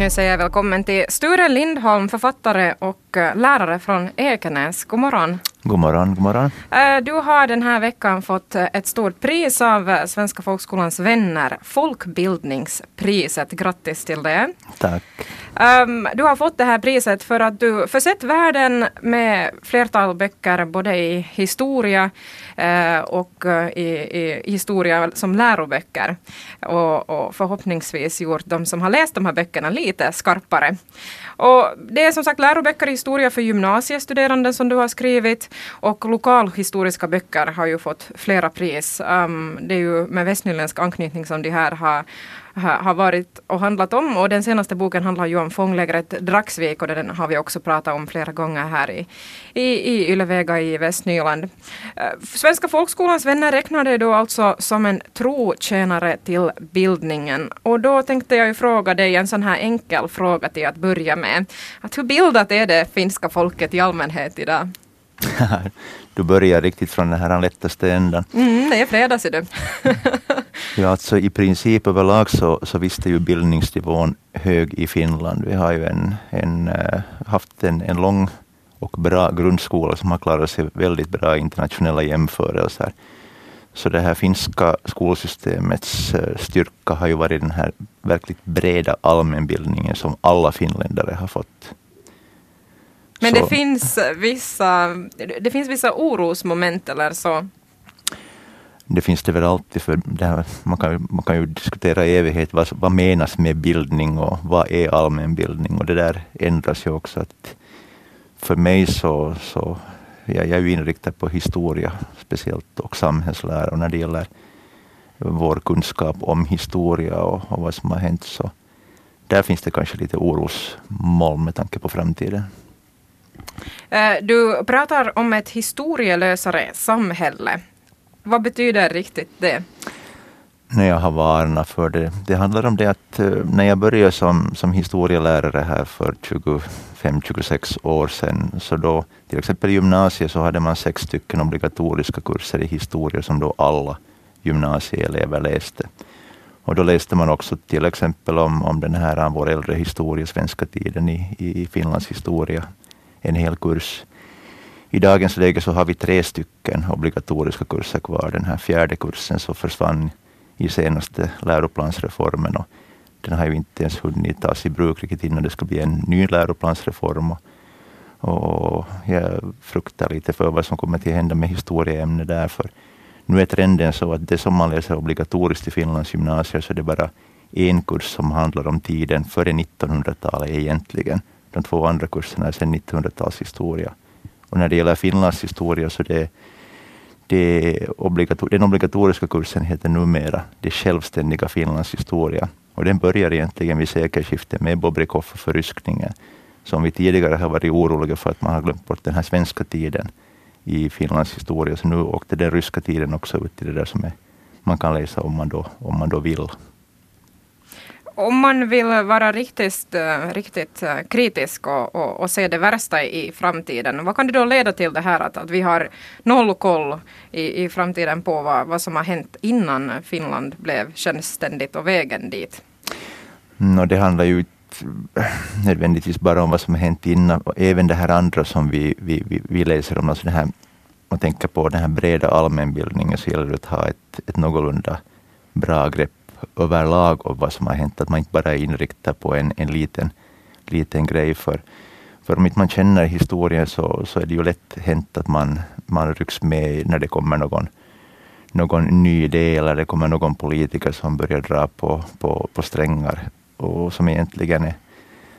Nu säger jag välkommen till Sture Lindholm, författare och eh, lärare från Ekenäs. God morgon. God morgon, god morgon. Eh, du har den här veckan fått eh, ett stort pris av Svenska folkskolans vänner, Folkbildningspriset. Grattis till det. Tack. Um, du har fått det här priset för att du försett världen med flertal böcker både i historia uh, och eh, i, i, historia som läroböcker. Och, och, förhoppningsvis gjort de som har läst de här böckerna lite skarpare. Och det är som sagt läroböcker i historia för gymnasiestuderande som du har skrivit och lokalhistoriska böcker har ju fått flera pris. Um, det är ju med västnyländsk anknytning som de här har har varit och handlat om. Och den senaste boken handlar ju om fånglägret Draxvik och den har vi också pratat om flera gånger här i, i, i Ylevega i Västnyland. Eh, Svenska folkskolans vänner räknar det då alltså som en trotjänare till bildningen. Och då tänkte jag ju fråga dig en sån här enkel fråga till att börja med. Att hur bildat är det finska folket i allmänhet idag? du börjar riktigt från den här lättaste ändan. Mm, det är fredag ser du. ja, alltså i princip överlag så, så visst är ju bildningsnivån hög i Finland. Vi har ju en, en, uh, haft en, en lång och bra grundskola som har klarat sig väldigt bra i internationella jämförelser. Så det här finska skolsystemets uh, styrka har ju varit den här verkligt breda allmänbildningen som alla finländare har fått. Men det finns, vissa, det finns vissa orosmoment eller så? Det finns det väl alltid, för här, man, kan, man kan ju diskutera i evighet vad, vad menas med bildning och vad är allmänbildning och det där ändras ju också. Att för mig så, så ja, jag är ju inriktad på historia speciellt och samhällslära och när det gäller vår kunskap om historia och, och vad som har hänt så där finns det kanske lite orosmoln med tanke på framtiden. Eh, du pratar om ett historielösare samhälle. Vad betyder riktigt det? När jag har varnat för det. Det handlar om det att eh, när jag började som, som historielärare här för 25-26 år sedan, så då till exempel i gymnasiet så hade man sex stycken obligatoriska kurser i historia som då alla gymnasieelever läste. Och då läste man också till exempel om, om den här vår äldre historia, svenska tiden i, i Finlands historia en hel kurs. I dagens läge så har vi tre stycken obligatoriska kurser kvar. Den här fjärde kursen så försvann i senaste läroplansreformen och den har ju inte ens hunnit tas i bruk riktigt innan det ska bli en ny läroplansreform. Och, och jag fruktar lite för vad som kommer att hända med historieämnet där. För nu är trenden så att det som man läser obligatoriskt i Finlands gymnasier så är det bara en kurs som handlar om tiden före 1900-talet egentligen. De två andra kurserna är sedan 1900-talshistoria. Och när det gäller Finlands historia så det, det obligator den obligatoriska kursen heter numera Det självständiga Finlands historia. Och den börjar egentligen vid sekelskiftet med Bobrikov och förryskningen. Som vi tidigare har varit oroliga för att man har glömt bort den här svenska tiden i Finlands historia. Så nu åkte den ryska tiden också ut i det där som är, man kan läsa om man då, om man då vill om man vill vara riktigt, eh, riktigt eh, kritisk och, och, och, se det värsta i framtiden, vad kan det då leda till det här att, att vi har noll koll i, i framtiden på vad, vad som har hänt innan Finland blev självständigt och vägen dit? No, det handlar ju eh, nödvändigtvis bara om vad som har hänt innan, även det här andra som vi, vi, vi, vi läser om, alltså det här, man tänker på den här breda allmänbildningen, så gäller det att ha ett, ett någorlunda bra grepp överlag och vad som har hänt, att man inte bara är inriktad på en, en liten, liten grej. För, för om inte man känner historien så, så är det ju lätt hänt att man, man rycks med när det kommer någon, någon ny idé eller det kommer någon politiker som börjar dra på, på, på strängar och som egentligen är,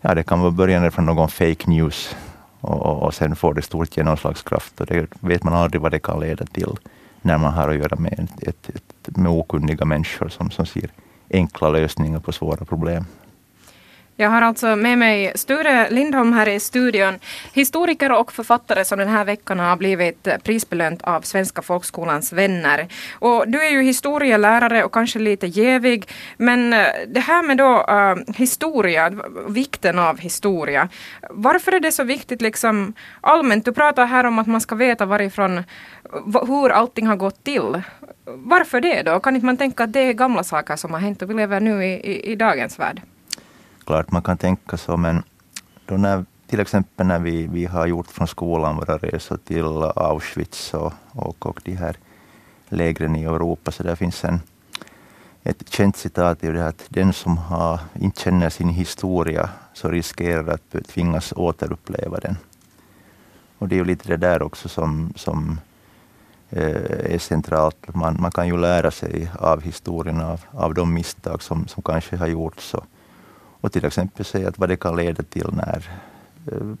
ja det kan vara början från någon fake news och, och sen får det stort genomslagskraft och det vet man aldrig vad det kan leda till när man har att göra med, ett, ett, ett, med okunniga människor som, som ser enkla lösningar på svåra problem. Jag har alltså med mig Sture Lindholm här i studion. Historiker och författare som den här veckan har blivit prisbelönt av Svenska folkskolans vänner. Och du är ju historielärare och kanske lite jävig. Men eh, det här med då uh, historia, vikten av historia. Varför är det så viktigt liksom allmänt? Du pratar här om att man ska veta varifrån, hur allting har gått till. Varför det då? Kan inte man tänka att det är gamla saker som har hänt och vi lever nu i, i, i dagens värld? klart man kan tänka så, men då när, till exempel när vi, vi har gjort från skolan våra resor till Auschwitz och, och, och de här lägren i Europa, så där finns en, ett känt citat är det att den som har, inte känner sin historia så riskerar att tvingas återuppleva den. Och det är ju lite det där också som, som Eh, är centralt. Man, man kan ju lära sig av historien, av, av de misstag som, som kanske har gjorts. Och, och till exempel se att vad det kan leda till när, eh,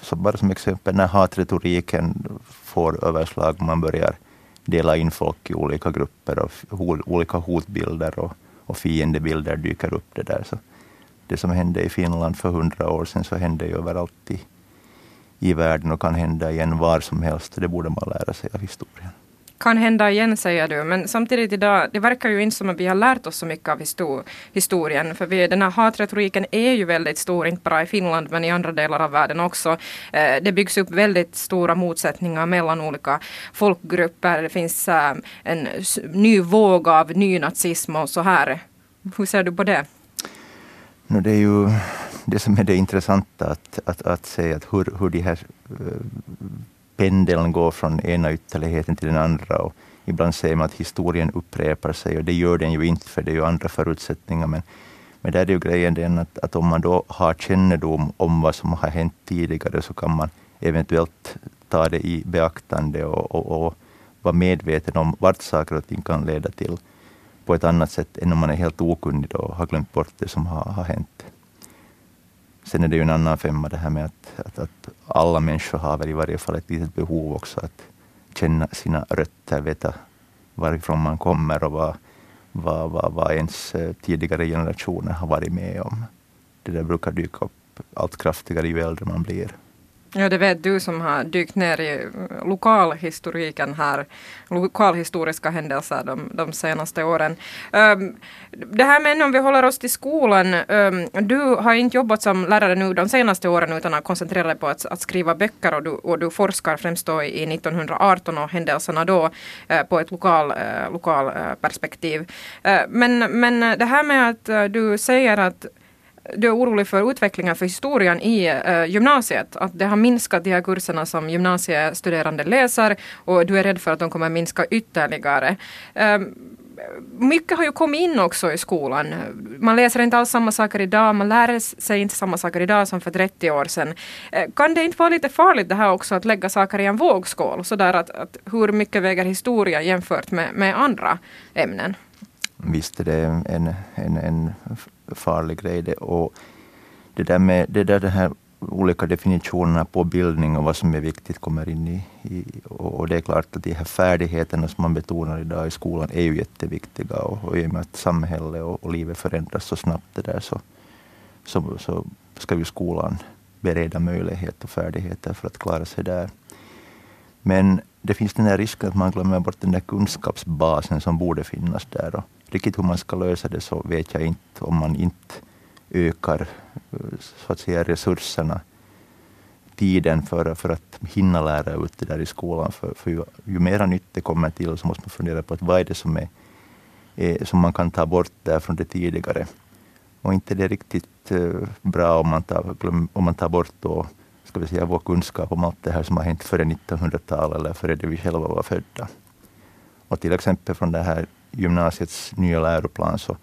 som bara som exempel, när hatretoriken får överslag, man börjar dela in folk i olika grupper och olika hotbilder och, och fiendebilder dyker upp. Det där. Så det som hände i Finland för hundra år sedan så hände ju överallt i, i världen och kan hända igen var som helst. Det borde man lära sig av historien kan hända igen säger du, men samtidigt idag, det verkar ju inte som att vi har lärt oss så mycket av histor historien, för vi, den här hatretoriken är ju väldigt stor, inte bara i Finland men i andra delar av världen också. Eh, det byggs upp väldigt stora motsättningar mellan olika folkgrupper. Det finns eh, en ny våg av nynazism och så här. Hur ser du på det? No, det är ju det som är det intressanta att, att, att se att hur, hur de här eh, pendeln går från ena ytterligheten till den andra. Och ibland säger man att historien upprepar sig och det gör den ju inte för det är ju andra förutsättningar. Men, men där är ju grejen den att, att om man då har kännedom om vad som har hänt tidigare så kan man eventuellt ta det i beaktande och, och, och vara medveten om vart saker och ting kan leda till på ett annat sätt än om man är helt okunnig och har glömt bort det som har, har hänt. Sen är det ju en annan femma det här med att, att, att alla människor har väl i varje fall ett litet behov också att känna sina rötter, veta varifrån man kommer och vad, vad, vad, vad ens eh, tidigare generationer har varit med om. Det där brukar dyka upp allt kraftigare ju äldre man blir. Ja, det vet du som har dykt ner i eh, lokalhistoriken här, lokalhistoriska händelser de, de senaste åren. Um, det här med om vi håller oss till skolan, um, du har inte jobbat som lärare nu de senaste åren utan har koncentrerat dig på att, att skriva böcker och du, och du forskar främst då i 1918 och händelserna då uh, på ett lokal, uh, lokal uh, perspektiv. men, men det här med att du säger att du är orolig för utvecklingen för historien i eh, gymnasiet. Att det har minskat de här kurserna som gymnasiestuderande läser och du är rädd för att de kommer minska ytterligare. Eh, mycket har ju kommit in också i skolan. Man läser inte alls samma saker idag, man lär sig inte samma saker idag som för 30 år sedan. Eh, kan det inte vara lite farligt det här också att lägga saker i en vågskål? Sådär att, att hur mycket väger historia jämfört med, med andra ämnen? Visst är det en, en, en farlig grej. Det. Och det där med det där, den här olika definitionerna på bildning och vad som är viktigt kommer in i, i och, det är klart att de här färdigheterna som man betonar idag i skolan är ju jätteviktiga och, och i och med att samhället och, och livet förändras så snabbt det där så, så, så ska ju skolan bereda möjlighet och färdigheter för att klara sig där. Men det finns den här risken att man glömmer bort den där kunskapsbasen som borde finnas där. Och riktigt hur man ska lösa det så vet jag inte om man inte ökar eh, så att säga, resurserna, tiden för, för att hinna lära ut det där i skolan. För, för ju, ju mera nytt det kommer till så måste man fundera på att vad är det som, är, är som man kan ta bort där från det tidigare. Och inte det är riktigt eh, bra om man tar, om man tar bort då, ska vi säga, vår kunskap om allt det här som har hänt före 1900-talet eller före det vi själva var födda. Och till exempel från det här gymnasiets nya läroplan så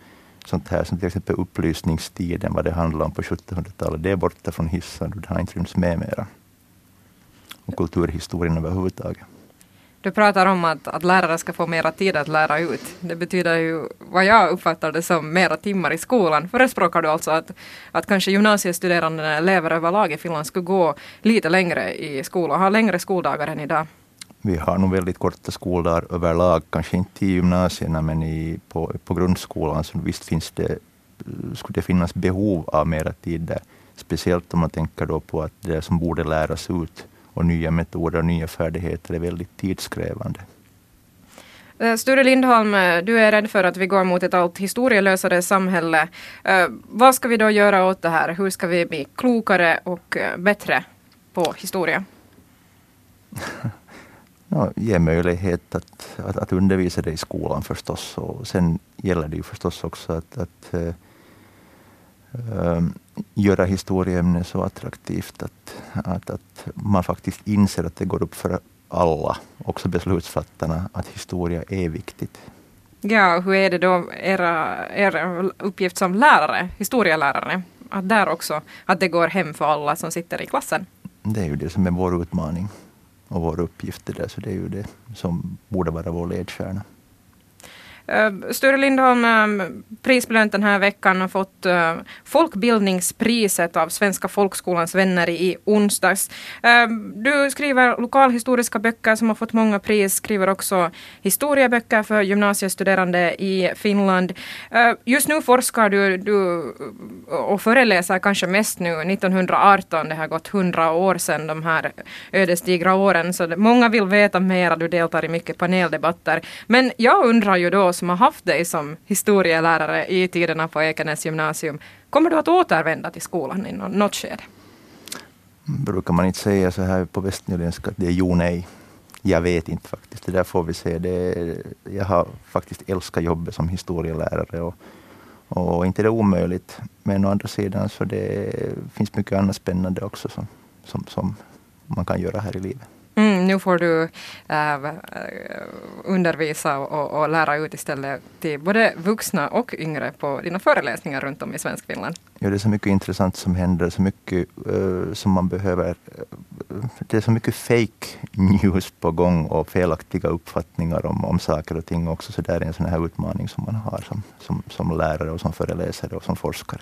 sånt här som till exempel upplysningstiden, vad det handlar om på 1700-talet, det är borta från hissen och det har inte rymts med mera. Och kulturhistorien överhuvudtaget. Du pratar om att, att lärare ska få mera tid att lära ut. Det betyder ju, vad jag uppfattar det som, mera timmar i skolan. Förespråkar du alltså att, att kanske gymnasiestuderande elever överlag i Finland skulle gå lite längre i skolan, ha längre skoldagar än idag? vi har nog väldigt korta skoldagar överlag, kanske inte i gymnasierna men i, på, på grundskolan. Så visst finns det, skulle det finnas behov av mera tid där. Speciellt om man tänker då på att det som borde läras ut och nya metoder och nya färdigheter är väldigt tidskrävande. Eh, Sture Lindholm, eh, du är rädd för att vi går mot ett allt historielösare samhälle. Eh, vad ska vi då göra åt det här? Hur ska vi bli klokare och bättre på historia? ja, ge möjlighet att, att, att, undervisa det i skolan förstås. Och sen gäller det ju förstås också att, att, um, göra historieämnet så attraktivt att, att, att man faktiskt inser att det går upp för alla, också beslutsfattarna, att historia är viktigt. Ja, hur är det då era, er uppgift som lärare, historielärare? Att där också, att det går hem för alla som sitter i klassen? Det är ju det som är vår utmaning och vår uppgift. Det där, så det är ju det som borde vara vår ledstjärna. Eh, Sture Lindholm, eh, prisbelönt den här veckan, har fått eh, Folkbildningspriset av Svenska folkskolans vänner i onsdags. Du skriver lokalhistoriska böcker som har fått många pris, skriver också historieböcker för gymnasiestuderande i Finland. Just nu forskar du, du och föreläser kanske mest nu 1918, det har gått hundra år sedan de här ödesdigra åren, så många vill veta mer, du deltar i mycket paneldebatter. Men jag undrar ju då som har haft dig som historielärare i tiderna på Ekenäs gymnasium. Kommer du att återvända till skolan i något skede? Brukar man inte säga så här på västnyländska att det är jo nej? Jag vet inte faktiskt. Det där får vi se. Det, jag har faktiskt älskat jobbet som historielärare och, och inte det är omöjligt. Men å andra sidan så det finns mycket annat spännande också som, som, som man kan göra här i livet. Mm, nu får du äh, äh undervisa och, och, lära ut istället till både vuxna och yngre på dina föreläsningar runt om i Svenskfinland. Ja, det är så mycket intressant som händer, så mycket uh, som man behöver. Äh, det är så mycket fake news på gång och felaktiga uppfattningar om, om saker och ting också. Så det är en sån här utmaning som man har som, som, som lärare och som föreläsare och som forskare.